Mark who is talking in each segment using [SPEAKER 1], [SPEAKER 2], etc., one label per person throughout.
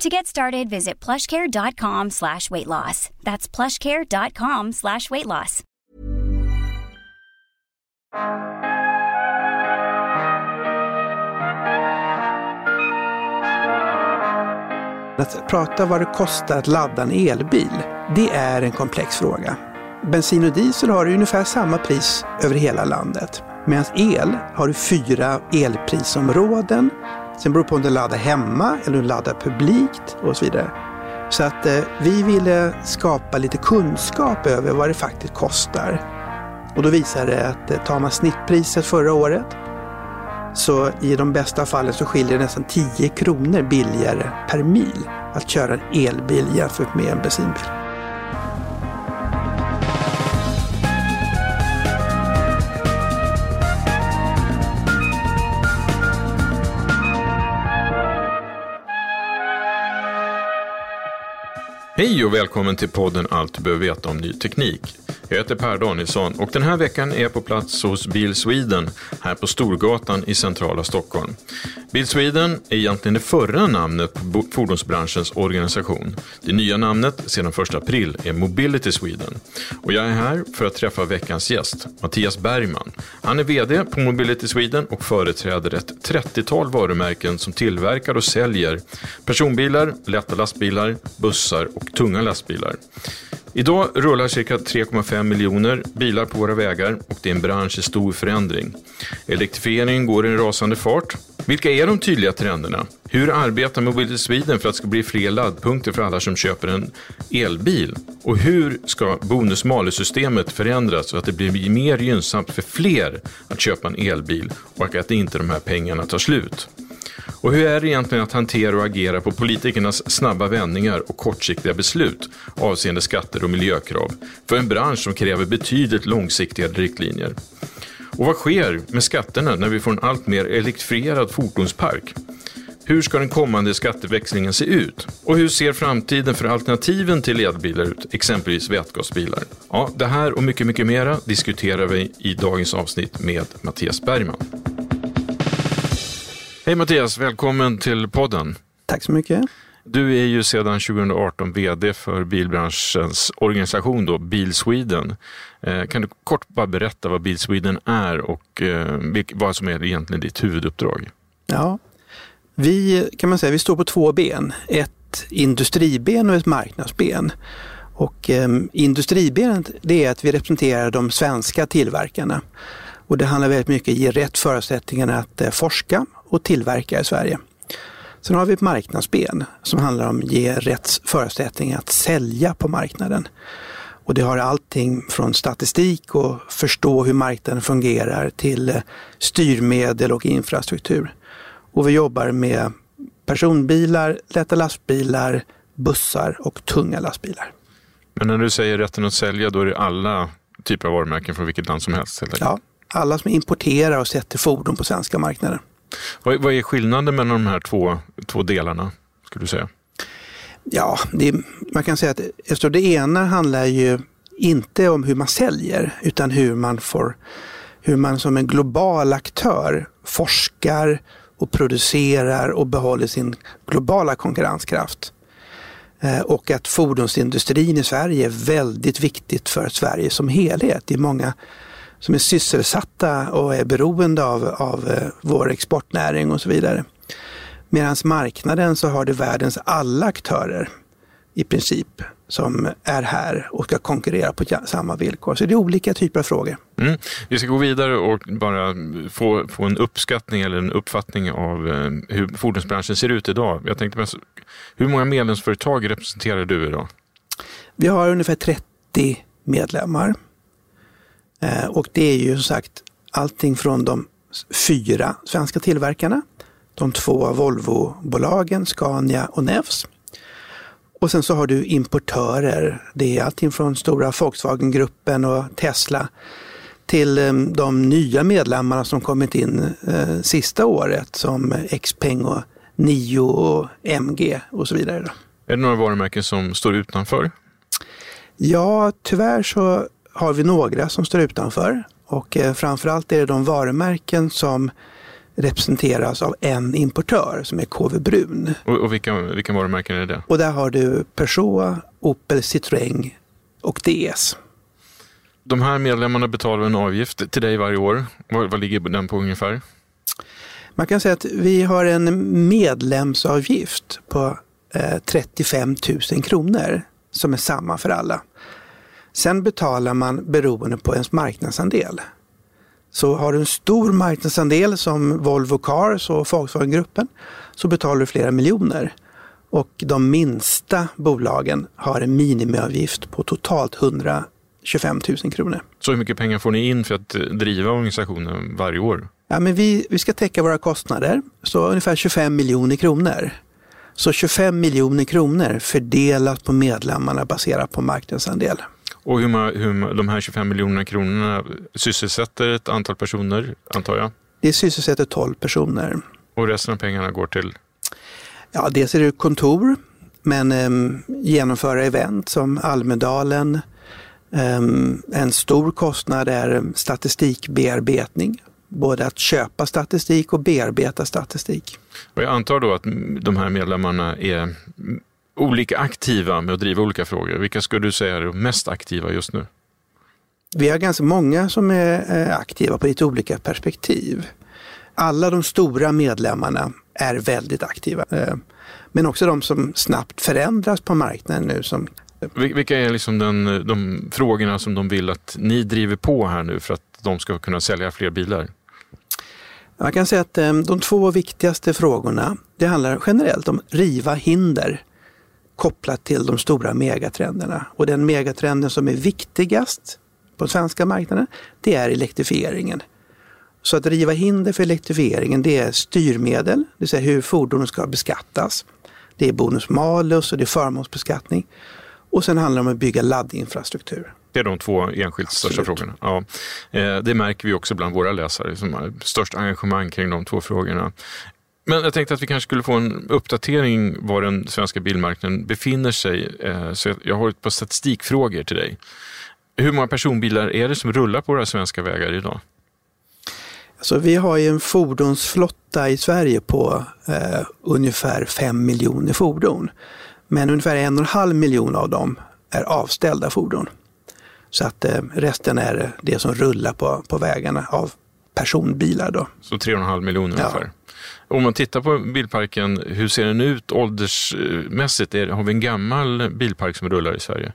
[SPEAKER 1] To get started, visit plushcare.com slash weight loss. That's plushcare.com slash weight loss.
[SPEAKER 2] Att prata vad det kostar att ladda en elbil, det är en komplex fråga. Bensin och diesel har ungefär samma pris över hela landet. Medan el har du fyra elprisområden. Sen beror det på om du laddar hemma eller om du laddar publikt och så vidare. Så att eh, vi ville skapa lite kunskap över vad det faktiskt kostar. Och då visar det att eh, tar man snittpriset förra året så i de bästa fallen så skiljer det nästan 10 kronor billigare per mil att köra en elbil jämfört med en bensinbil.
[SPEAKER 3] Hej och välkommen till podden Allt du behöver veta om ny teknik. Jag heter Per Danielsson och den här veckan är jag på plats hos Bil Sweden här på Storgatan i centrala Stockholm. Bil Sweden är egentligen det förra namnet på fordonsbranschens organisation. Det nya namnet sedan 1 april är Mobility Sweden. Och jag är här för att träffa veckans gäst, Mattias Bergman. Han är VD på Mobility Sweden och företräder ett 30-tal varumärken som tillverkar och säljer personbilar, lätta lastbilar, bussar och tunga lastbilar. Idag rullar cirka 3,5 miljoner bilar på våra vägar och det är en bransch i stor förändring. Elektrifieringen går i en rasande fart. Vilka är de tydliga trenderna? Hur arbetar Mobility Sweden för att det ska bli fler laddpunkter för alla som köper en elbil? Och hur ska bonus-malus-systemet förändras så att det blir mer gynnsamt för fler att köpa en elbil och att inte de här pengarna tar slut? Och hur är det egentligen att hantera och agera på politikernas snabba vändningar och kortsiktiga beslut avseende skatter och miljökrav för en bransch som kräver betydligt långsiktigare riktlinjer? Och vad sker med skatterna när vi får en allt mer elektrifierad fordonspark? Hur ska den kommande skatteväxlingen se ut? Och hur ser framtiden för alternativen till elbilar ut, exempelvis vätgasbilar? Ja, det här och mycket, mycket mera diskuterar vi i dagens avsnitt med Mattias Bergman. Hej Mattias, välkommen till podden.
[SPEAKER 2] Tack så mycket.
[SPEAKER 3] Du är ju sedan 2018 VD för bilbranschens organisation då, Bil Sweden. Eh, kan du kort bara berätta vad Bil Sweden är och eh, vad som är egentligen ditt huvuduppdrag?
[SPEAKER 2] Ja, vi kan man säga vi står på två ben. Ett industriben och ett marknadsben. Och eh, industribenet det är att vi representerar de svenska tillverkarna. Och det handlar väldigt mycket om att ge rätt förutsättningar att eh, forska och tillverka i Sverige. Sen har vi ett marknadsben som handlar om att ge rätt förutsättningar att sälja på marknaden. Och det har allting från statistik och förstå hur marknaden fungerar till styrmedel och infrastruktur. Och vi jobbar med personbilar, lätta lastbilar, bussar och tunga lastbilar.
[SPEAKER 3] Men när du säger rätten att sälja, då är det alla typer av varumärken från vilket land som helst? Helt
[SPEAKER 2] ja, alla som importerar och sätter fordon på svenska marknaden.
[SPEAKER 3] Vad, vad är skillnaden mellan de här två, två delarna, skulle du säga?
[SPEAKER 2] Ja, det, man kan säga att eftersom det ena handlar ju inte om hur man säljer, utan hur man får hur man som en global aktör forskar och producerar och behåller sin globala konkurrenskraft. Eh, och att fordonsindustrin i Sverige är väldigt viktigt för Sverige som helhet. Det är många som är sysselsatta och är beroende av, av eh, vår exportnäring och så vidare. Medan marknaden så har det världens alla aktörer i princip som är här och ska konkurrera på samma villkor. Så det är olika typer av frågor.
[SPEAKER 3] Mm. Vi ska gå vidare och bara få, få en uppskattning eller en uppfattning av eh, hur fordonsbranschen ser ut idag. Jag tänkte, hur många medlemsföretag representerar du idag?
[SPEAKER 2] Vi har ungefär 30 medlemmar. Eh, och det är ju som sagt allting från de fyra svenska tillverkarna, de två Volvo-bolagen, Scania och Nevs. Och sen så har du importörer. Det är allting från stora Volkswagen-gruppen och Tesla till eh, de nya medlemmarna som kommit in eh, sista året som Xpeng och Nio och MG och så vidare.
[SPEAKER 3] Är det några varumärken som står utanför?
[SPEAKER 2] Ja, tyvärr så har vi några som står utanför och eh, framförallt är det de varumärken som representeras av en importör som är KV Brun.
[SPEAKER 3] Och, och vilka, vilka varumärken är det?
[SPEAKER 2] Och där har du Peugeot, Opel, Citroën och DS.
[SPEAKER 3] De här medlemmarna betalar en avgift till dig varje år. Vad, vad ligger den på ungefär?
[SPEAKER 2] Man kan säga att vi har en medlemsavgift på eh, 35 000 kronor som är samma för alla. Sen betalar man beroende på ens marknadsandel. Så har du en stor marknadsandel som Volvo Cars och Volkswagen-gruppen så betalar du flera miljoner. Och de minsta bolagen har en minimiavgift på totalt 125 000 kronor.
[SPEAKER 3] Så hur mycket pengar får ni in för att driva organisationen varje år?
[SPEAKER 2] Ja, men vi, vi ska täcka våra kostnader, så ungefär 25 miljoner kronor. Så 25 miljoner kronor fördelat på medlemmarna baserat på marknadsandel.
[SPEAKER 3] Och hur, man, hur de här 25 miljonerna kronorna sysselsätter ett antal personer, antar jag?
[SPEAKER 2] Det sysselsätter 12 personer.
[SPEAKER 3] Och resten av pengarna går till?
[SPEAKER 2] Ja, dels är det kontor, men um, genomföra event som Almedalen. Um, en stor kostnad är statistikbearbetning. Både att köpa statistik och bearbeta statistik.
[SPEAKER 3] Och jag antar då att de här medlemmarna är olika aktiva med att driva olika frågor. Vilka skulle du säga är de mest aktiva just nu?
[SPEAKER 2] Vi har ganska många som är eh, aktiva på lite olika perspektiv. Alla de stora medlemmarna är väldigt aktiva. Eh, men också de som snabbt förändras på marknaden nu. Som...
[SPEAKER 3] Vilka är liksom den, de frågorna som de vill att ni driver på här nu för att de ska kunna sälja fler bilar?
[SPEAKER 2] Man kan säga att eh, de två viktigaste frågorna, det handlar generellt om riva hinder kopplat till de stora megatrenderna. Och den megatrenden som är viktigast på svenska marknaden, det är elektrifieringen. Så att riva hinder för elektrifieringen, det är styrmedel, det vill säga hur fordonen ska beskattas. Det är bonus-malus och det är förmånsbeskattning. Och sen handlar det om att bygga laddinfrastruktur.
[SPEAKER 3] Det är de två enskilt största frågorna. Ja. Eh, det märker vi också bland våra läsare som har störst engagemang kring de två frågorna. Men jag tänkte att vi kanske skulle få en uppdatering var den svenska bilmarknaden befinner sig. Eh, så jag har ett par statistikfrågor till dig. Hur många personbilar är det som rullar på våra svenska vägar idag?
[SPEAKER 2] Alltså, vi har ju en fordonsflotta i Sverige på eh, ungefär 5 miljoner fordon. Men ungefär en och en halv miljon av dem är avställda fordon. Så att eh, resten är det som rullar på, på vägarna av personbilar. Då.
[SPEAKER 3] Så 3,5 miljoner ja. ungefär? Om man tittar på bilparken, hur ser den ut åldersmässigt? Har vi en gammal bilpark som rullar i Sverige?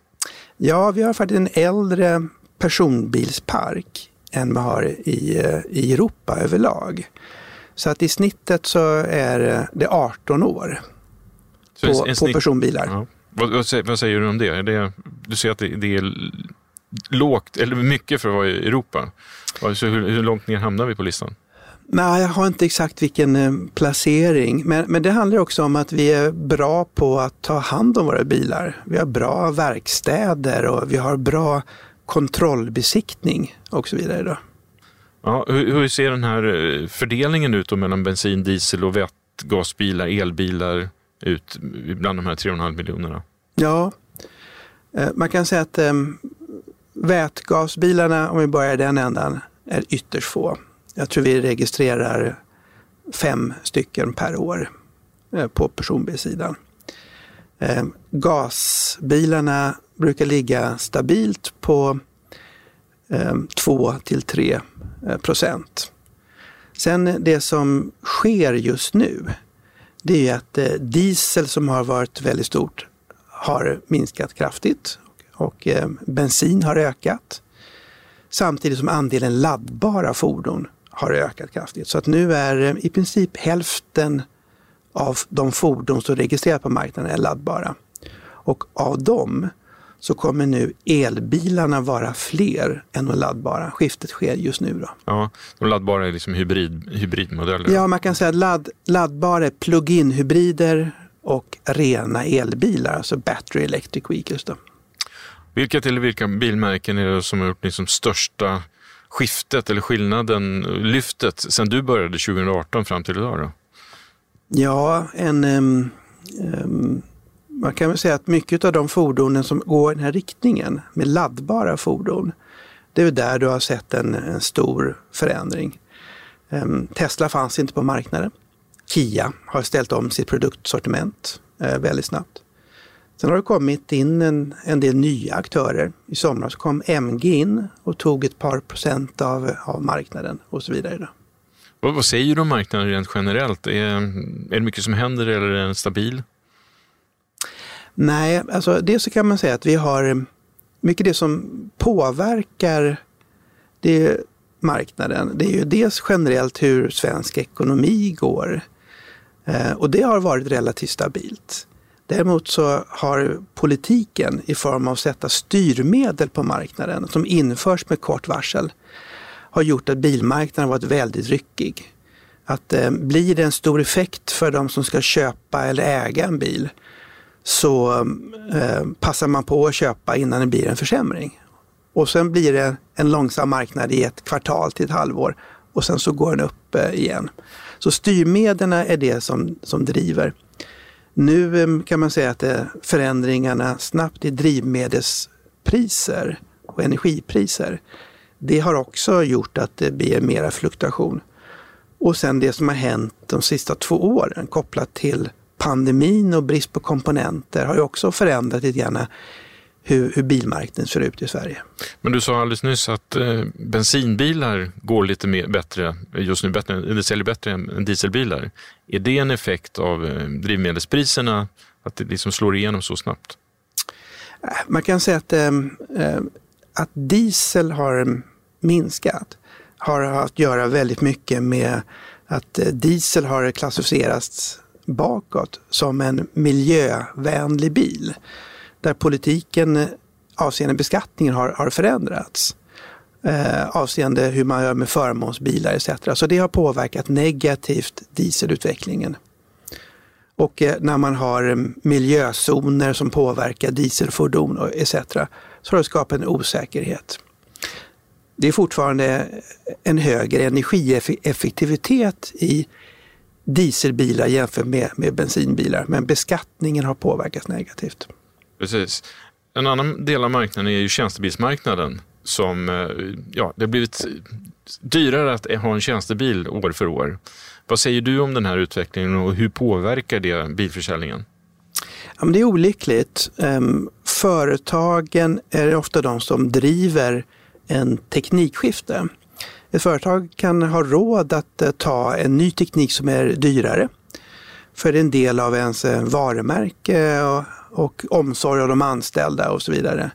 [SPEAKER 2] Ja, vi har faktiskt en äldre personbilspark än vi har i, i Europa överlag. Så att i snittet så är det 18 år på, på snitt, personbilar. Ja.
[SPEAKER 3] Vad, vad, säger, vad, säger, du om det? det du säger att det, det, är lågt, eller mycket för att vara i Europa. Så hur, hur långt ner hamnar vi på listan?
[SPEAKER 2] Nej, jag har inte exakt vilken eh, placering. Men, men det handlar också om att vi är bra på att ta hand om våra bilar. Vi har bra verkstäder och vi har bra kontrollbesiktning och så vidare. Då.
[SPEAKER 3] Ja, hur, hur ser den här eh, fördelningen ut mellan bensin, diesel och vätgasbilar, elbilar ut bland de här 3,5 miljonerna?
[SPEAKER 2] Ja, eh, man kan säga att vätgasbilarna, om vi börjar i den ändan, är ytterst få. Jag tror vi registrerar fem stycken per år eh, på personbilssidan. Eh, gasbilarna brukar ligga stabilt på eh, 2 till 3 procent. Sen det som sker just nu, det är att diesel som har varit väldigt stort har minskat kraftigt och bensin har ökat. Samtidigt som andelen laddbara fordon har ökat kraftigt. Så att nu är eh, i princip hälften av de fordon som registreras på marknaden är laddbara. Och av dem så kommer nu elbilarna vara fler än de laddbara. Skiftet sker just nu. Då.
[SPEAKER 3] Ja, de laddbara är liksom hybrid, hybridmodeller?
[SPEAKER 2] Ja, man kan säga att ladd, laddbara är plug-in hybrider och rena elbilar, alltså battery electric vehicles. Då.
[SPEAKER 3] Vilket eller vilka bilmärken är det som har gjort liksom största skiftet eller skillnaden, lyftet, sen du började 2018 fram till idag? Då?
[SPEAKER 2] Ja, en, um, um, man kan väl säga att mycket av de fordonen som går i den här riktningen med laddbara fordon, det är där du har sett en, en stor förändring. Um, Tesla fanns inte på marknaden. Kia har ställt om sitt produktsortiment uh, väldigt snabbt. Sen har det kommit in en, en del nya aktörer. I somras kom MG in och tog ett par procent av, av marknaden och så vidare. Då.
[SPEAKER 3] Vad, vad säger du om marknaden rent generellt? Är, är det mycket som händer eller är den stabil?
[SPEAKER 2] Nej, alltså det så kan man säga att vi har mycket det som påverkar det marknaden. Det är ju dels generellt hur svensk ekonomi går. Eh, och det har varit relativt stabilt. Däremot så har politiken i form av att sätta styrmedel på marknaden som införs med kort varsel har gjort att bilmarknaden varit väldigt ryckig. Att eh, blir det en stor effekt för de som ska köpa eller äga en bil så eh, passar man på att köpa innan det blir en försämring. Och sen blir det en långsam marknad i ett kvartal till ett halvår och sen så går den upp eh, igen. Så styrmedlen är det som, som driver. Nu eh, kan man säga att eh, förändringarna snabbt i drivmedelspriser och energipriser, det har också gjort att det blir mera fluktuation. Och sen det som har hänt de sista två åren kopplat till pandemin och brist på komponenter har ju också förändrat lite grann hur, hur bilmarknaden ser ut i Sverige.
[SPEAKER 3] Men du sa alldeles nyss att eh, bensinbilar går lite mer, bättre just nu, bättre, det säljer bättre än dieselbilar. Är det en effekt av eh, drivmedelspriserna, att det liksom slår igenom så snabbt?
[SPEAKER 2] Äh, man kan säga att, eh, att diesel har minskat har att göra väldigt mycket med att eh, diesel har klassificerats bakåt som en miljövänlig bil där politiken eh, avseende beskattningen har, har förändrats. Eh, avseende hur man gör med förmånsbilar etc. Så det har påverkat negativt dieselutvecklingen. Och eh, när man har eh, miljözoner som påverkar dieselfordon etc. så har det skapat en osäkerhet. Det är fortfarande eh, en högre energieffektivitet i dieselbilar jämfört med, med bensinbilar, men beskattningen har påverkats negativt.
[SPEAKER 3] Precis. En annan del av marknaden är ju tjänstebilsmarknaden som, eh, ja, det har blivit dyrare att ha en tjänstebil år för år. Vad säger du om den här utvecklingen och hur påverkar det bilförsäljningen?
[SPEAKER 2] Ja, men det är olyckligt. Ehm, företagen är ofta de som driver en teknikskifte. Ett företag kan ha råd att eh, ta en ny teknik som är dyrare för en del av ens eh, varumärke och omsorg av de anställda och så vidare.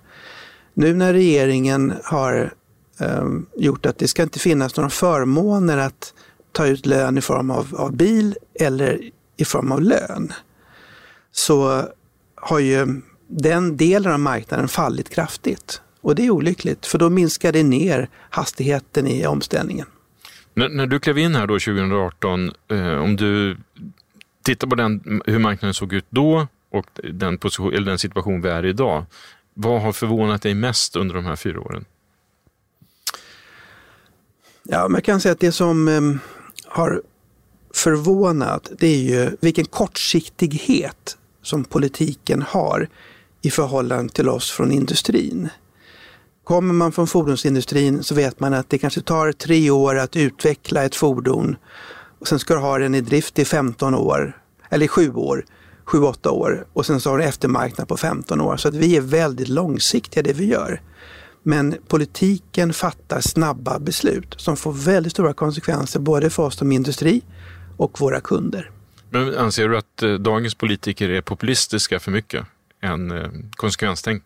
[SPEAKER 2] Nu när regeringen har eh, gjort att det ska inte finnas några förmåner att ta ut lön i form av, av bil eller i form av lön, så har ju den delen av marknaden fallit kraftigt. Och det är olyckligt, för då minskar det ner hastigheten i omställningen.
[SPEAKER 3] När, när du klev in här då 2018, eh, om du tittar på den, hur marknaden såg ut då och den, position, eller den situation vi är i idag. Vad har förvånat dig mest under de här fyra åren?
[SPEAKER 2] Ja, man kan säga att det som um, har förvånat, det är ju vilken kortsiktighet som politiken har i förhållande till oss från industrin. Kommer man från fordonsindustrin så vet man att det kanske tar tre år att utveckla ett fordon och sen ska du ha den i drift i 15 år, eller 7 år 7-8 år och sen så har du eftermarknad på 15 år. Så att vi är väldigt långsiktiga det vi gör. Men politiken fattar snabba beslut som får väldigt stora konsekvenser både för oss som industri och våra kunder.
[SPEAKER 3] Men anser du att eh, dagens politiker är populistiska för mycket än eh, konsekvenstänk?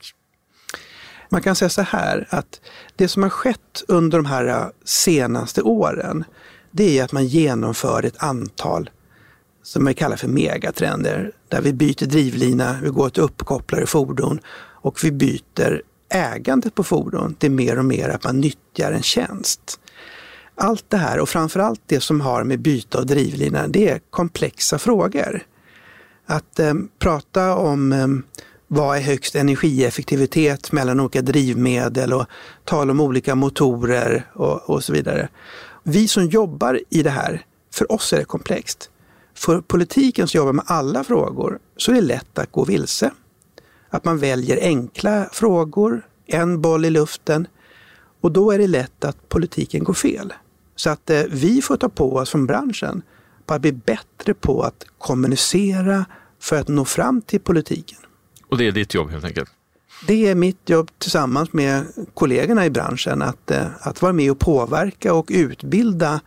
[SPEAKER 2] Man kan säga så här att det som har skett under de här eh, senaste åren det är att man genomför ett antal som vi kallar för megatrender, där vi byter drivlina, vi går till uppkopplade fordon och vi byter ägandet på fordon till mer och mer att man nyttjar en tjänst. Allt det här och framförallt det som har med byte av drivlina, det är komplexa frågor. Att eh, prata om eh, vad är högst energieffektivitet mellan olika drivmedel och tala om olika motorer och, och så vidare. Vi som jobbar i det här, för oss är det komplext. För politiken som jobbar med alla frågor så är det lätt att gå vilse. Att man väljer enkla frågor, en boll i luften och då är det lätt att politiken går fel. Så att eh, vi får ta på oss från branschen på att bli bättre på att kommunicera för att nå fram till politiken.
[SPEAKER 3] Och det är ditt jobb helt enkelt?
[SPEAKER 2] Det är mitt jobb tillsammans med kollegorna i branschen att, eh, att vara med och påverka och utbilda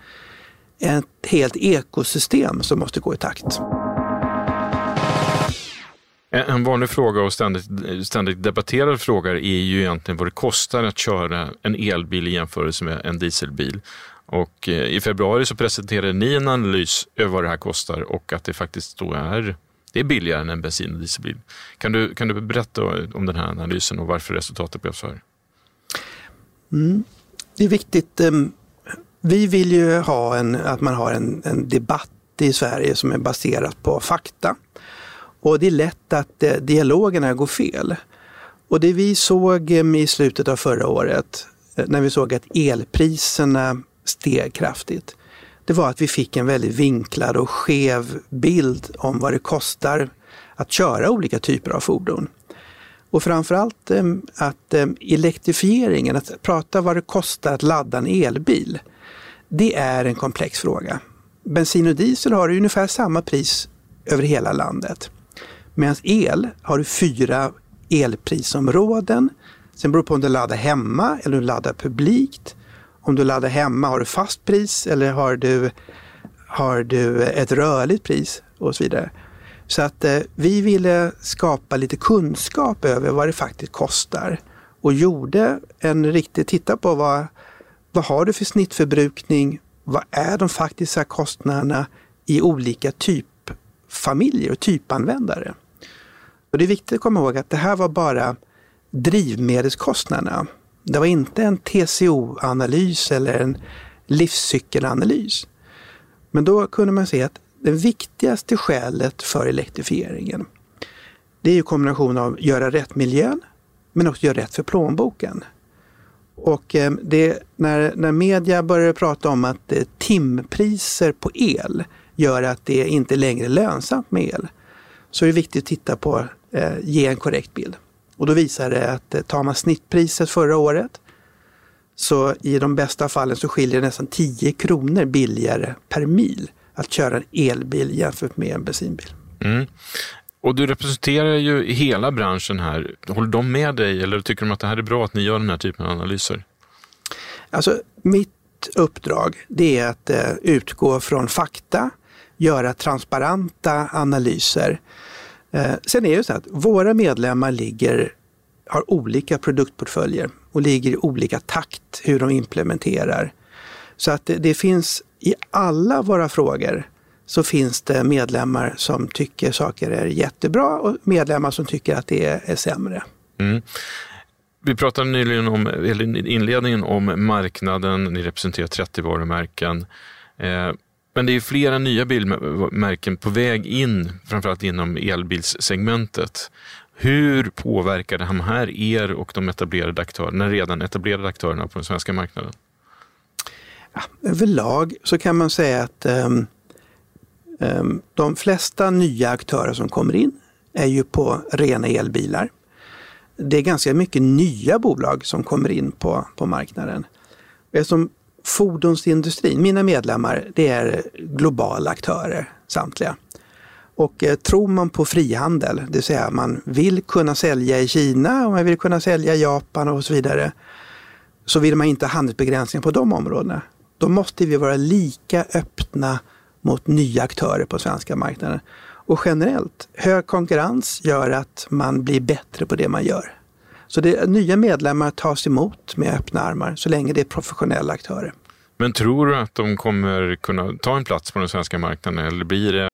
[SPEAKER 2] ett helt ekosystem som måste gå i takt.
[SPEAKER 3] En vanlig fråga och ständigt, ständigt debatterad fråga är ju egentligen vad det kostar att köra en elbil i jämförelse med en dieselbil. Och eh, i februari så presenterade ni en analys över vad det här kostar och att det faktiskt då är, det är billigare än en bensin och dieselbil. Kan du, kan du berätta om den här analysen och varför resultatet blev så här?
[SPEAKER 2] Mm. Det är viktigt. Vi vill ju ha en, att man har en, en debatt i Sverige som är baserad på fakta. Och det är lätt att eh, dialogerna går fel. Och det vi såg eh, i slutet av förra året, eh, när vi såg att elpriserna steg kraftigt, det var att vi fick en väldigt vinklad och skev bild om vad det kostar att köra olika typer av fordon. Och framförallt att elektrifieringen, att prata vad det kostar att ladda en elbil, det är en komplex fråga. Bensin och diesel har ungefär samma pris över hela landet. Medan el har du fyra elprisområden. Sen beror det på om du laddar hemma eller om du laddar publikt. Om du laddar hemma, har du fast pris eller har du, har du ett rörligt pris och så vidare. Så att eh, vi ville skapa lite kunskap över vad det faktiskt kostar och gjorde en riktig, titta på vad vad har du för snittförbrukning? Vad är de faktiska kostnaderna i olika typfamiljer och typanvändare? Och det är viktigt att komma ihåg att det här var bara drivmedelskostnaderna. Det var inte en TCO-analys eller en livscykelanalys. Men då kunde man se att det viktigaste skälet för elektrifieringen, det är ju kombinationen av göra rätt miljön, men också göra rätt för plånboken. Och eh, det, när, när media började prata om att eh, timpriser på el gör att det inte längre är lönsamt med el, så är det viktigt att titta på, eh, ge en korrekt bild. Och då visar det att eh, tar man snittpriset förra året, så i de bästa fallen så skiljer det nästan 10 kronor billigare per mil att köra en elbil jämfört med en bensinbil. Mm.
[SPEAKER 3] Och du representerar ju hela branschen här. Håller de med dig eller tycker de att det här är bra att ni gör den här typen av analyser?
[SPEAKER 2] Alltså, mitt uppdrag det är att eh, utgå från fakta, göra transparenta analyser. Eh, sen är det så att våra medlemmar ligger, har olika produktportföljer och ligger i olika takt hur de implementerar. Så att det, det finns i alla våra frågor så finns det medlemmar som tycker saker är jättebra och medlemmar som tycker att det är, sämre. Mm.
[SPEAKER 3] Vi pratade nyligen om, eller inledningen om marknaden, ni representerar 30 varumärken. Eh, men det är flera nya bilmärken på väg in, framförallt inom elbilssegmentet. Hur påverkar det här er och de etablerade aktörerna, redan etablerade aktörerna på den svenska marknaden?
[SPEAKER 2] Ja, överlag så kan man säga att um, Ehm, de flesta nya aktörer som kommer in är ju på rena elbilar. Det är ganska mycket nya bolag som kommer in på, på marknaden. Eftersom fordonsindustrin, mina medlemmar, det är globala aktörer samtliga. Och eh, tror man på frihandel, det vill säga man vill kunna sälja i Kina och man vill kunna sälja i Japan och så vidare, så vill man inte ha handelsbegränsningar på de områdena. Då måste vi vara lika öppna mot nya aktörer på svenska marknaden. Och generellt, hög konkurrens gör att man blir bättre på det man gör. Så det, nya medlemmar tas emot med öppna armar så länge det är professionella aktörer.
[SPEAKER 3] Men tror du att de kommer kunna ta en plats på den svenska marknaden eller blir det?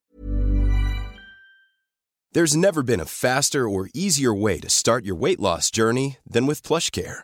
[SPEAKER 4] There's never been a faster or easier way to start your weight loss journey than with plush care.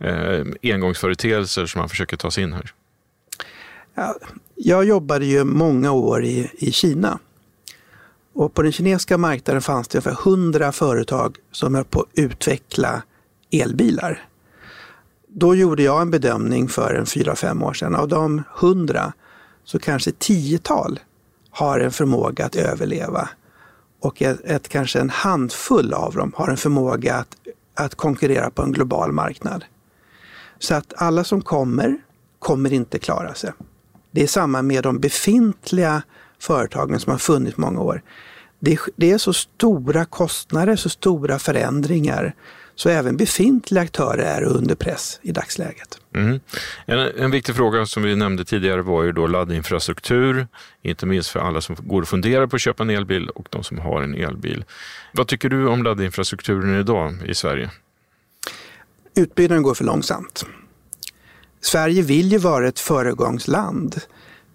[SPEAKER 3] Eh, engångsföreteelser som man försöker ta sig in här.
[SPEAKER 2] Ja, jag jobbade ju många år i, i Kina. Och på den kinesiska marknaden fanns det ungefär 100 företag som höll på att utveckla elbilar. Då gjorde jag en bedömning för en 4-5 år sedan. Av de 100 så kanske tiotal har en förmåga att överleva. Och ett, ett, kanske en handfull av dem har en förmåga att, att konkurrera på en global marknad. Så att alla som kommer, kommer inte klara sig. Det är samma med de befintliga företagen som har funnits många år. Det, det är så stora kostnader, så stora förändringar så även befintliga aktörer är under press i dagsläget.
[SPEAKER 3] Mm. En, en, viktig fråga som vi nämnde tidigare var ju då laddinfrastruktur, inte minst för alla som går och funderar på att köpa en elbil och de som har en elbil. Vad tycker du om laddinfrastrukturen idag i Sverige?
[SPEAKER 2] Utbyggnaden går för långsamt. Sverige vill ju vara ett föregångsland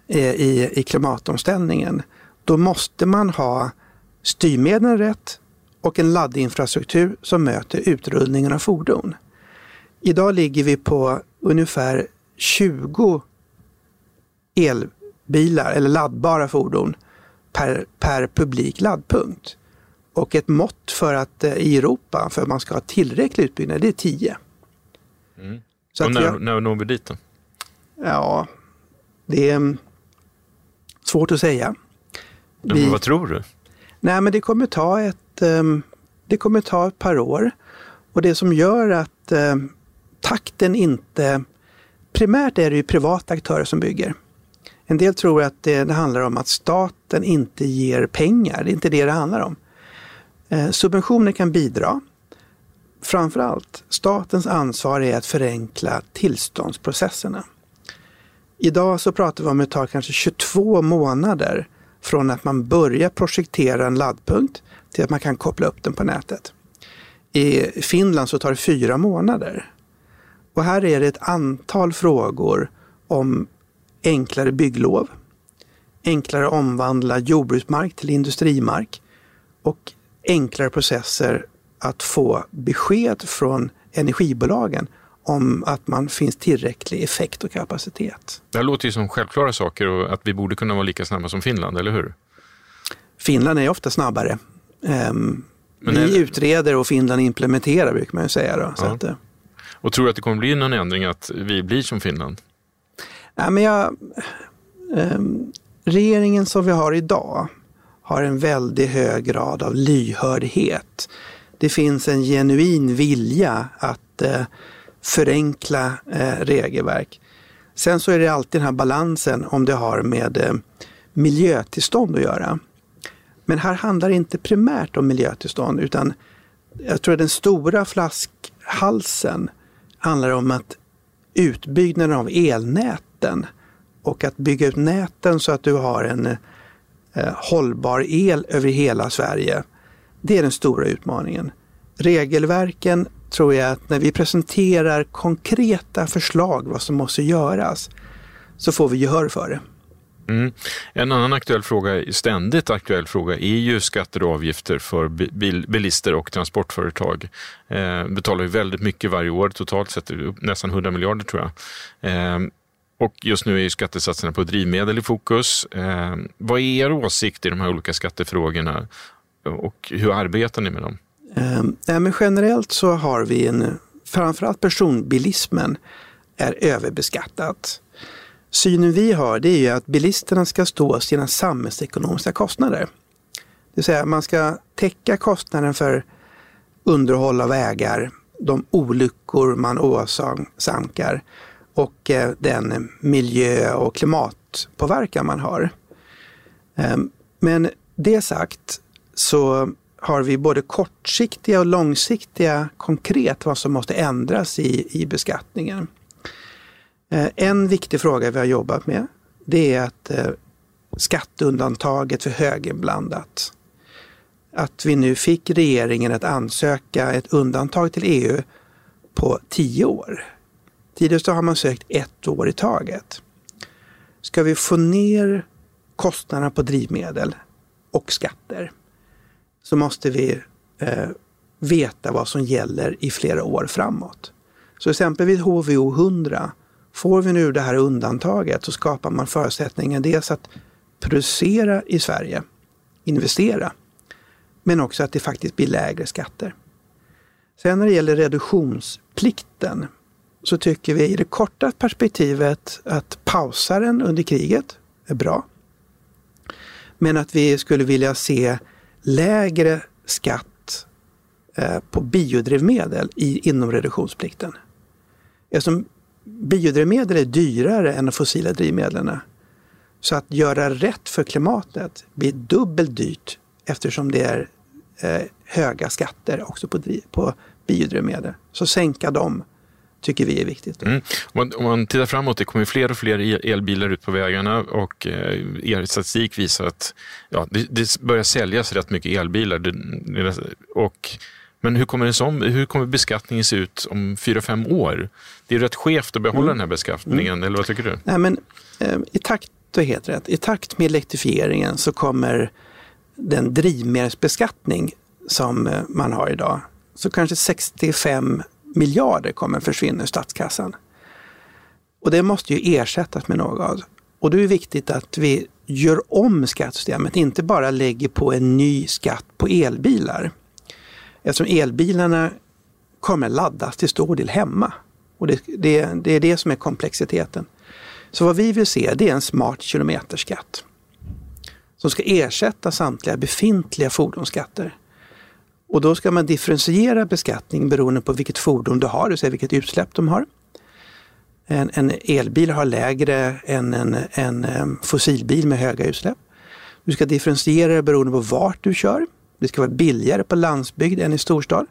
[SPEAKER 2] eh, i, i klimatomställningen. Då måste man ha styrmedlen rätt och en laddinfrastruktur som möter utrullningen av fordon. Idag ligger vi på ungefär 20 elbilar eller laddbara fordon per, per publik laddpunkt. Och ett mått för att eh, i Europa, för att man ska ha tillräcklig utbyggnad, det är 10.
[SPEAKER 3] Mm. Så och när, jag, när når vi dit då?
[SPEAKER 2] Ja, det är mm, svårt att säga.
[SPEAKER 3] Vi, vad tror du?
[SPEAKER 2] Nej, men det kommer ta ett, um, det kommer ta ett par år. Och det som gör att um, takten inte... Primärt är det ju privata aktörer som bygger. En del tror att det, det handlar om att staten inte ger pengar. Det är inte det det handlar om. Eh, subventioner kan bidra. Framförallt, statens ansvar är att förenkla tillståndsprocesserna. Idag så pratar vi om att det tar kanske 22 månader från att man börjar projektera en laddpunkt till att man kan koppla upp den på nätet. I Finland så tar det fyra månader. Och här är det ett antal frågor om enklare bygglov, enklare omvandla jordbruksmark till industrimark och enklare processer att få besked från energibolagen om att man finns tillräcklig effekt och kapacitet.
[SPEAKER 3] Det här låter ju som självklara saker och att vi borde kunna vara lika snabba som Finland, eller hur?
[SPEAKER 2] Finland är ofta snabbare. Um, vi är... utreder och Finland implementerar brukar man ju säga. Då, ja. att, uh...
[SPEAKER 3] och tror du att det kommer bli någon ändring att vi blir som Finland?
[SPEAKER 2] Nej, men jag, um, regeringen som vi har idag har en väldigt hög grad av lyhördhet. Det finns en genuin vilja att eh, förenkla eh, regelverk. Sen så är det alltid den här balansen om det har med eh, miljötillstånd att göra. Men här handlar det inte primärt om miljötillstånd utan jag tror att den stora flaskhalsen handlar om att utbyggnaden av elnäten och att bygga ut näten så att du har en eh, hållbar el över hela Sverige. Det är den stora utmaningen. Regelverken tror jag att när vi presenterar konkreta förslag vad som måste göras så får vi gehör för det.
[SPEAKER 3] Mm. En annan aktuell fråga, ständigt aktuell fråga, är ju skatter och avgifter för bil, bilister och transportföretag. Eh, betalar ju väldigt mycket varje år, totalt sett nästan 100 miljarder tror jag. Eh, och just nu är ju skattesatserna på drivmedel i fokus. Eh, vad är er åsikt i de här olika skattefrågorna och hur arbetar ni med dem?
[SPEAKER 2] Eh, men generellt så har vi en, framförallt personbilismen är överbeskattat synen vi har det är ju att bilisterna ska stå sina samhällsekonomiska kostnader. Det vill säga man ska täcka kostnaden för underhåll av vägar, de olyckor man åsamkar och eh, den miljö och klimatpåverkan man har. Ehm, men det sagt så har vi både kortsiktiga och långsiktiga konkret vad som måste ändras i, i beskattningen. Eh, en viktig fråga vi har jobbat med det är att eh, skatteundantaget för höginblandat. Att vi nu fick regeringen att ansöka ett undantag till EU på tio år. Tidigare har man sökt ett år i taget. Ska vi få ner kostnaderna på drivmedel och skatter så måste vi eh, veta vad som gäller i flera år framåt. Så exempelvis HVO 100, får vi nu det här undantaget så skapar man förutsättningar dels att producera i Sverige, investera, men också att det faktiskt blir lägre skatter. Sen när det gäller reduktionsplikten så tycker vi i det korta perspektivet att pausa den under kriget är bra. Men att vi skulle vilja se lägre skatt eh, på biodrivmedel i, inom reduktionsplikten. Eftersom biodrivmedel är dyrare än de fossila drivmedlen. Så att göra rätt för klimatet blir dubbelt dyrt eftersom det är eh, höga skatter också på, på biodrivmedel. Så sänka dem tycker vi är viktigt. Mm.
[SPEAKER 3] Om, man, tittar framåt, det kommer fler och fler elbilar ut på vägarna och eh, er statistik visar att ja, det, det börjar säljas rätt mycket elbilar. Det, och, men hur kommer, som, hur kommer beskattningen se ut om fyra, fem år? Det är rätt skevt att behålla mm. den här beskattningen, mm. eller vad tycker du?
[SPEAKER 2] Nej, men, eh, I takt, du helt rätt, i takt med elektrifieringen så kommer den drivmedelsbeskattning som eh, man har idag, så kanske 65 miljarder kommer försvinna ur statskassan. Och det måste ju ersättas med något. Och då är det viktigt att vi gör om skattesystemet, inte bara lägger på en ny skatt på elbilar. Eftersom elbilarna kommer laddas till stor del hemma. Och det, det, det är det som är komplexiteten. Så vad vi vill se det är en smart kilometerskatt som ska ersätta samtliga befintliga fordonsskatter. Och då ska man differentiera beskattning beroende på vilket fordon du har, det vill säga vilket utsläpp de har. En, en elbil har lägre än en, en fossilbil med höga utsläpp. Du ska differentiera beroende på vart du kör. Det ska vara billigare på landsbygd än i storstad.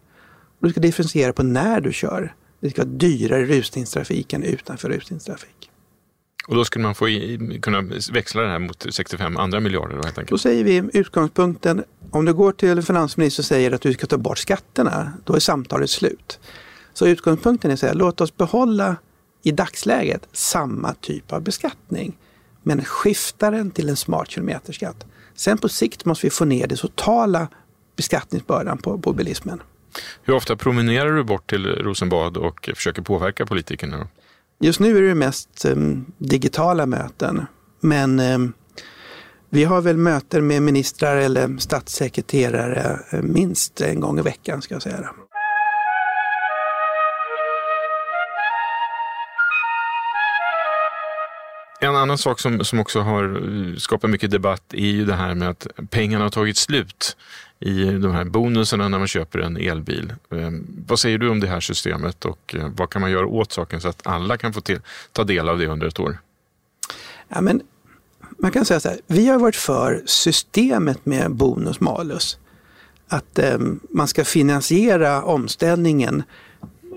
[SPEAKER 2] Och du ska differentiera på när du kör. Det ska vara dyrare i rusningstrafik än utanför rusningstrafik.
[SPEAKER 3] Och då skulle man få i, kunna växla det här mot 65 andra miljarder? Då, helt enkelt.
[SPEAKER 2] då säger vi utgångspunkten, om du går till en finansminister och säger att du ska ta bort skatterna, då är samtalet slut. Så utgångspunkten är att låt oss behålla i dagsläget samma typ av beskattning, men skifta den till en smart kilometerskatt. Sen på sikt måste vi få ner den totala beskattningsbördan på, på bilismen.
[SPEAKER 3] Hur ofta promenerar du bort till Rosenbad och försöker påverka politikerna? Då?
[SPEAKER 2] Just nu är det mest um, digitala möten. Men um, vi har väl möten med ministrar eller statssekreterare eh, minst en gång i veckan ska jag säga.
[SPEAKER 3] Annan sak som, som också har eh, skapat mycket debatt är ju det här med att pengarna har tagit slut i de här bonusarna när man köper en elbil. Ehm, vad säger du om det här systemet och eh, vad kan man göra åt saken så att alla kan få till, ta del av det under ett år?
[SPEAKER 2] Ja, men man kan säga så här, vi har varit för systemet med bonus malus. Att eh, man ska finansiera omställningen.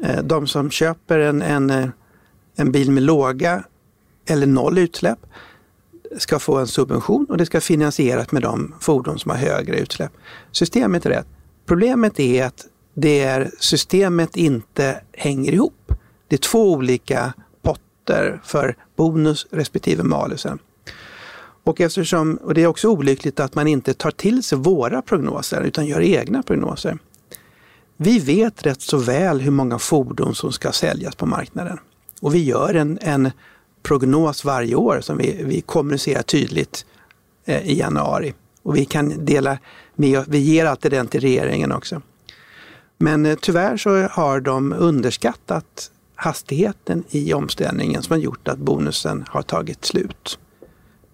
[SPEAKER 2] Eh, de som köper en, en, eh, en bil med låga eller noll utsläpp ska få en subvention och det ska finansieras med de fordon som har högre utsläpp. Systemet är rätt. Problemet är att det är, systemet inte hänger ihop. Det är två olika potter för bonus respektive malusen. Och, eftersom, och det är också olyckligt att man inte tar till sig våra prognoser utan gör egna prognoser. Vi vet rätt så väl hur många fordon som ska säljas på marknaden. Och vi gör en, en prognos varje år som vi, vi kommunicerar tydligt eh, i januari. Och vi kan dela med vi ger alltid den till regeringen också. Men eh, tyvärr så har de underskattat hastigheten i omställningen som har gjort att bonusen har tagit slut.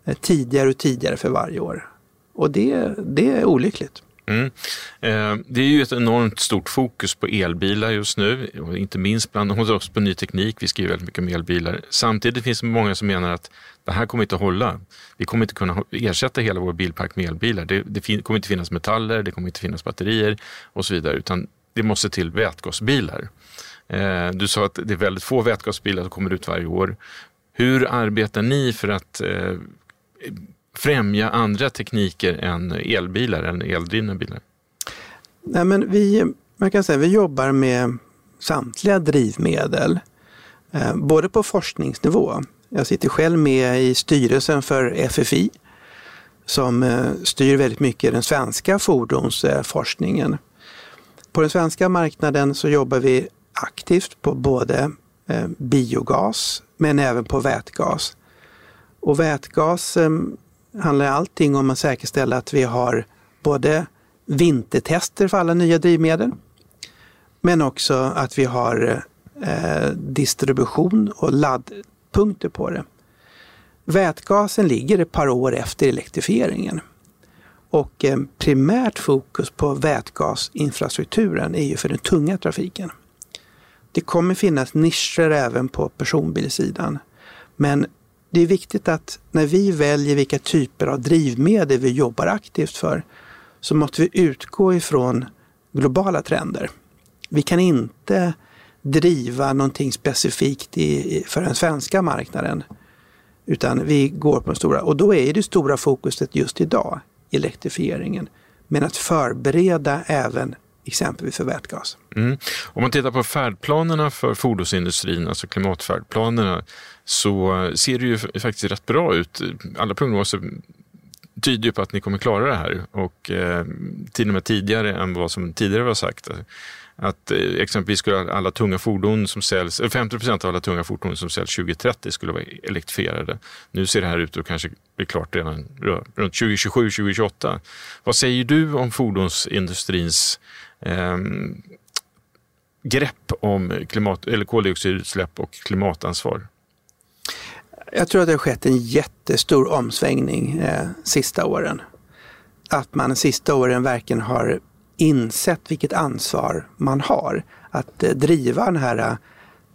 [SPEAKER 2] Eh, tidigare och tidigare för varje år. Och det, det är olyckligt. Mm.
[SPEAKER 3] Eh, det är ju ett enormt stort fokus på elbilar just nu, inte minst bland oss på ny teknik. Vi skriver väldigt mycket om elbilar. Samtidigt finns det många som menar att det här kommer inte att hålla. Vi kommer inte kunna ersätta hela vår bilpark med elbilar. Det, det kommer inte finnas metaller, det kommer inte finnas batterier och så vidare, utan det måste till vätgasbilar. Eh, du sa att det är väldigt få vätgasbilar som kommer ut varje år. Hur arbetar ni för att eh, främja andra tekniker än elbilar, än eldrivna bilar?
[SPEAKER 2] Nej, men vi, man kan säga, vi jobbar med samtliga drivmedel, eh, både på forskningsnivå. Jag sitter själv med i styrelsen för FFI som eh, styr väldigt mycket den svenska fordonsforskningen. På den svenska marknaden så jobbar vi aktivt på både eh, biogas men även på vätgas. Och vätgas eh, handlar allting om att säkerställa att vi har både vintertester för alla nya drivmedel men också att vi har eh, distribution och laddpunkter på det. Vätgasen ligger ett par år efter elektrifieringen. Och eh, primärt fokus på vätgasinfrastrukturen är ju för den tunga trafiken. Det kommer finnas nischer även på personbilssidan. Men det är viktigt att när vi väljer vilka typer av drivmedel vi jobbar aktivt för så måste vi utgå ifrån globala trender. Vi kan inte driva någonting specifikt i, för den svenska marknaden. Utan vi går på den stora, och då är det stora fokuset just idag elektrifieringen. Men att förbereda även exempelvis för vätgas.
[SPEAKER 3] Mm. Om man tittar på färdplanerna för fordonsindustrin, alltså klimatfärdplanerna, så ser det ju faktiskt rätt bra ut. Alla prognoser tyder ju på att ni kommer klara det här och eh, till och med tidigare än vad som tidigare var sagt att eh, exempelvis skulle alla tunga fordon som säljs, eh, 50 procent av alla tunga fordon som säljs 2030 skulle vara elektrifierade. Nu ser det här ut att kanske bli klart redan runt 2027-2028. Vad säger du om fordonsindustrins eh, grepp om klimat, eller koldioxidutsläpp och klimatansvar?
[SPEAKER 2] Jag tror att det har skett en jättestor omsvängning eh, sista åren. Att man sista åren verkligen har insett vilket ansvar man har att eh, driva den här eh,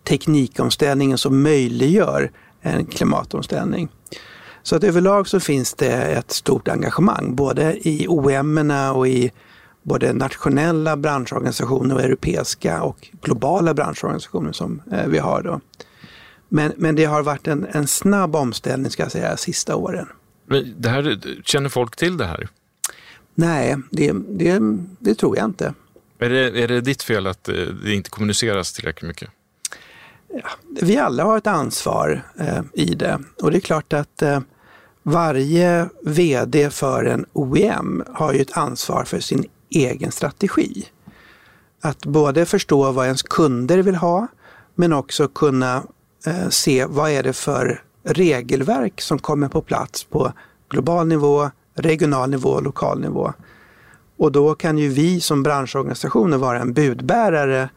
[SPEAKER 2] teknikomställningen som möjliggör en klimatomställning. Så att överlag så finns det ett stort engagemang både i OM och i både nationella branschorganisationer och europeiska och globala branschorganisationer som eh, vi har. Då. Men, men det har varit en, en snabb omställning ska jag säga sista åren.
[SPEAKER 3] Det här, känner folk till det här?
[SPEAKER 2] Nej, det, det, det tror jag inte.
[SPEAKER 3] Är det, är det ditt fel att eh, det inte kommuniceras tillräckligt mycket?
[SPEAKER 2] Ja, vi alla har ett ansvar eh, i det och det är klart att eh, varje VD för en OEM har ju ett ansvar för sin egen strategi. Att både förstå vad ens kunder vill ha men också kunna eh, se vad är det för regelverk som kommer på plats på global nivå, regional nivå och lokal nivå. Och då kan ju vi som branschorganisationer vara en budbärare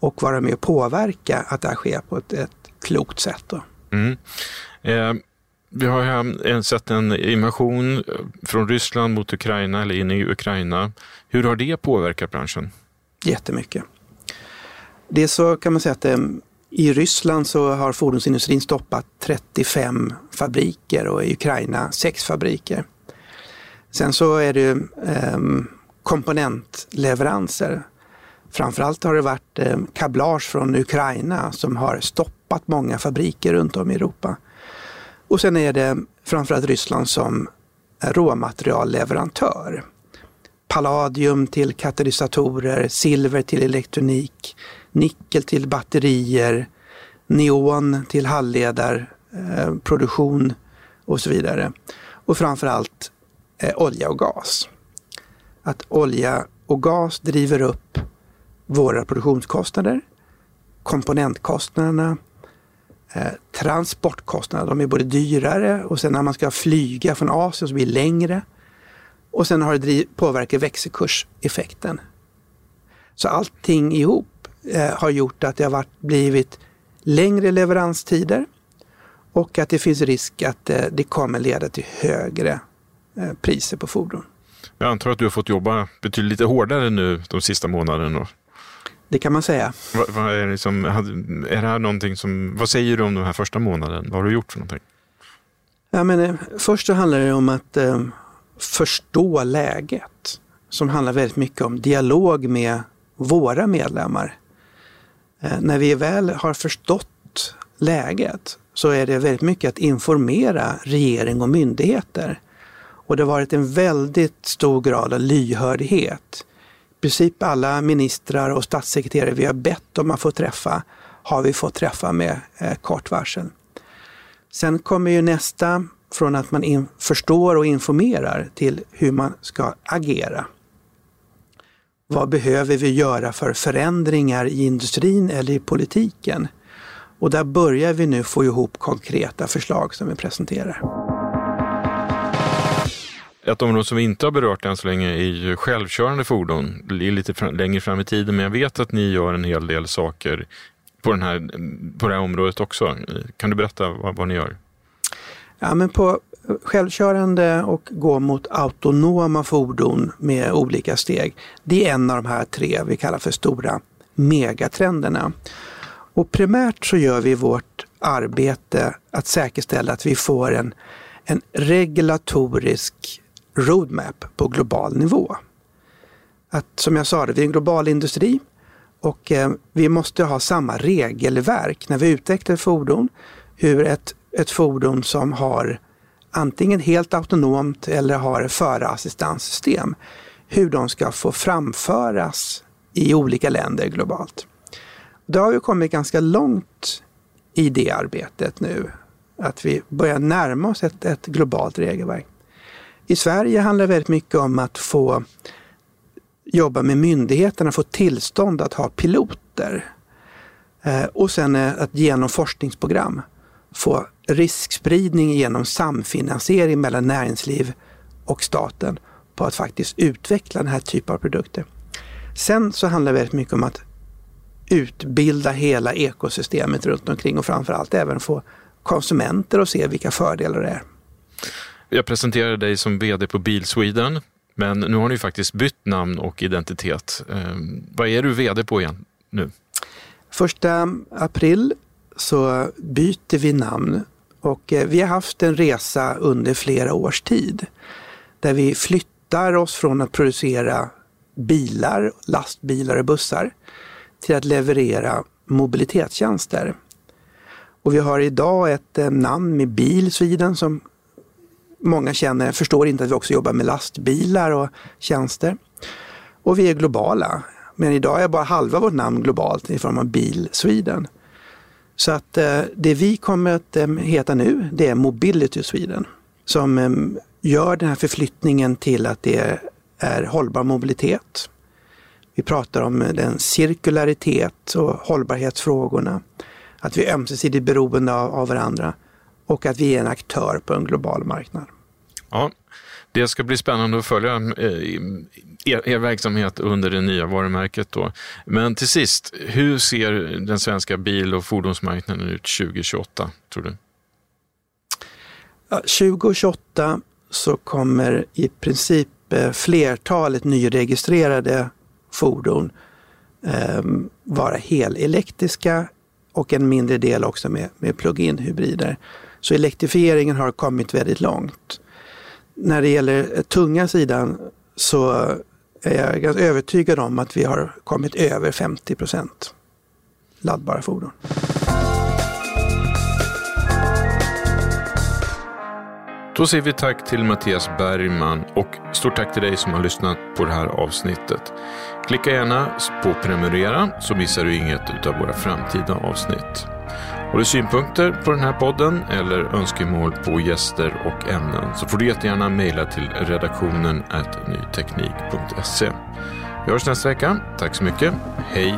[SPEAKER 2] och vara med och påverka att det här sker på ett, ett klokt sätt. Då.
[SPEAKER 3] Mm. Eh, vi har sett en invasion eh, från Ryssland mot Ukraina eller in i Ukraina. Hur har det påverkat branschen?
[SPEAKER 2] Jättemycket. Det så kan man säga att ehm, i Ryssland så har fordonsindustrin stoppat 35 fabriker och i Ukraina 6 fabriker. Sen så är det ju ehm, komponentleveranser. Framförallt har det varit ehm, kablage från Ukraina som har stoppat många fabriker runt om i Europa. Och sen är det framförallt Ryssland som råmaterialleverantör. Palladium till katalysatorer, silver till elektronik, nickel till batterier, neon till halvledarproduktion eh, och så vidare. Och framförallt eh, olja och gas. Att olja och gas driver upp våra produktionskostnader, komponentkostnaderna, Eh, transportkostnaderna. De är både dyrare och sen när man ska flyga från Asien så blir det längre. Och sen har det påverkat växelkurseffekten. Så allting ihop eh, har gjort att det har varit, blivit längre leveranstider och att det finns risk att eh, det kommer leda till högre Eh, priser på fordon.
[SPEAKER 3] Jag antar att du har fått jobba betydligt lite hårdare nu de sista månaderna.
[SPEAKER 2] Det kan man säga.
[SPEAKER 3] Vad, vad är, det som, är det här någonting som, vad säger du om den här första månaden? Vad har du gjort för någonting?
[SPEAKER 2] Ja, men, eh, först så handlar det om att eh, förstå läget. Som handlar väldigt mycket om dialog med våra medlemmar. Eh, när vi väl har förstått läget så är det väldigt mycket att informera regering och myndigheter. Och det har varit en väldigt stor grad av lyhördhet. I princip alla ministrar och statssekreterare vi har bett om att få träffa har vi fått träffa med eh, kort varsel. Sen kommer ju nästa från att man in, förstår och informerar till hur man ska agera. Vad behöver vi göra för förändringar i industrin eller i politiken? Och där börjar vi nu få ihop konkreta förslag som vi presenterar.
[SPEAKER 3] Ett område som vi inte har berört än så länge är ju självkörande fordon. Det är lite fram, längre fram i tiden, men jag vet att ni gör en hel del saker på, den här, på det här området också. Kan du berätta vad, vad ni gör?
[SPEAKER 2] Ja, men på självkörande och gå mot autonoma fordon med olika steg. Det är en av de här tre vi kallar för stora megatrenderna. Och primärt så gör vi vårt arbete att säkerställa att vi får en, en regulatorisk roadmap på global nivå. Att, som jag sa, det, vi är en global industri och eh, vi måste ha samma regelverk när vi utvecklar ett fordon. Hur ett, ett fordon som har antingen helt autonomt eller har förarassistanssystem, hur de ska få framföras i olika länder globalt. Då har vi kommit ganska långt i det arbetet nu. Att vi börjar närma oss ett, ett globalt regelverk. I Sverige handlar det väldigt mycket om att få jobba med myndigheterna, få tillstånd att ha piloter. Eh, och sen eh, att genom forskningsprogram få riskspridning genom samfinansiering mellan näringsliv och staten på att faktiskt utveckla den här typen av produkter. Sen så handlar det väldigt mycket om att utbilda hela ekosystemet runt omkring och framförallt även få konsumenter att se vilka fördelar det är.
[SPEAKER 3] Jag presenterade dig som VD på Bil Sweden, men nu har ni faktiskt bytt namn och identitet. Eh, vad är du VD på igen nu?
[SPEAKER 2] Första april så byter vi namn och eh, vi har haft en resa under flera års tid där vi flyttar oss från att producera bilar, lastbilar och bussar till att leverera mobilitetstjänster. Och vi har idag ett eh, namn med Bil Sweden som många känner, förstår inte att vi också jobbar med lastbilar och tjänster. Och vi är globala. Men idag är bara halva vårt namn globalt i form av Bil Sweden. Så att eh, det vi kommer att eh, heta nu, det är Mobility Sweden. Som eh, gör den här förflyttningen till att det är hållbar mobilitet. Vi pratar om eh, den cirkularitet och hållbarhetsfrågorna. Att vi är ömsesidigt beroende av, av varandra och att vi är en aktör på en global marknad.
[SPEAKER 3] Ja, det ska bli spännande att följa eh, er, er, verksamhet under det nya varumärket. Då. Men till sist, hur ser den svenska bil och fordonsmarknaden ut 2028, tror du?
[SPEAKER 2] Ja, 2028 så kommer i princip eh, flertalet nyregistrerade fordon eh, vara helelektriska och en mindre del också med, med plug-in hybrider. Så elektrifieringen har kommit väldigt långt. När det gäller tunga sidan så är jag ganska övertygad om att vi har kommit över 50 procent laddbara fordon.
[SPEAKER 3] Då säger vi tack till Mattias Bergman och stort tack till dig som har lyssnat på det här avsnittet. Klicka gärna på prenumerera så missar du inget av våra framtida avsnitt. Har du synpunkter på den här podden eller önskemål på gäster och ämnen så får du jättegärna mejla till redaktionen nyteknik.se. Vi hörs nästa vecka. Tack så mycket. Hej!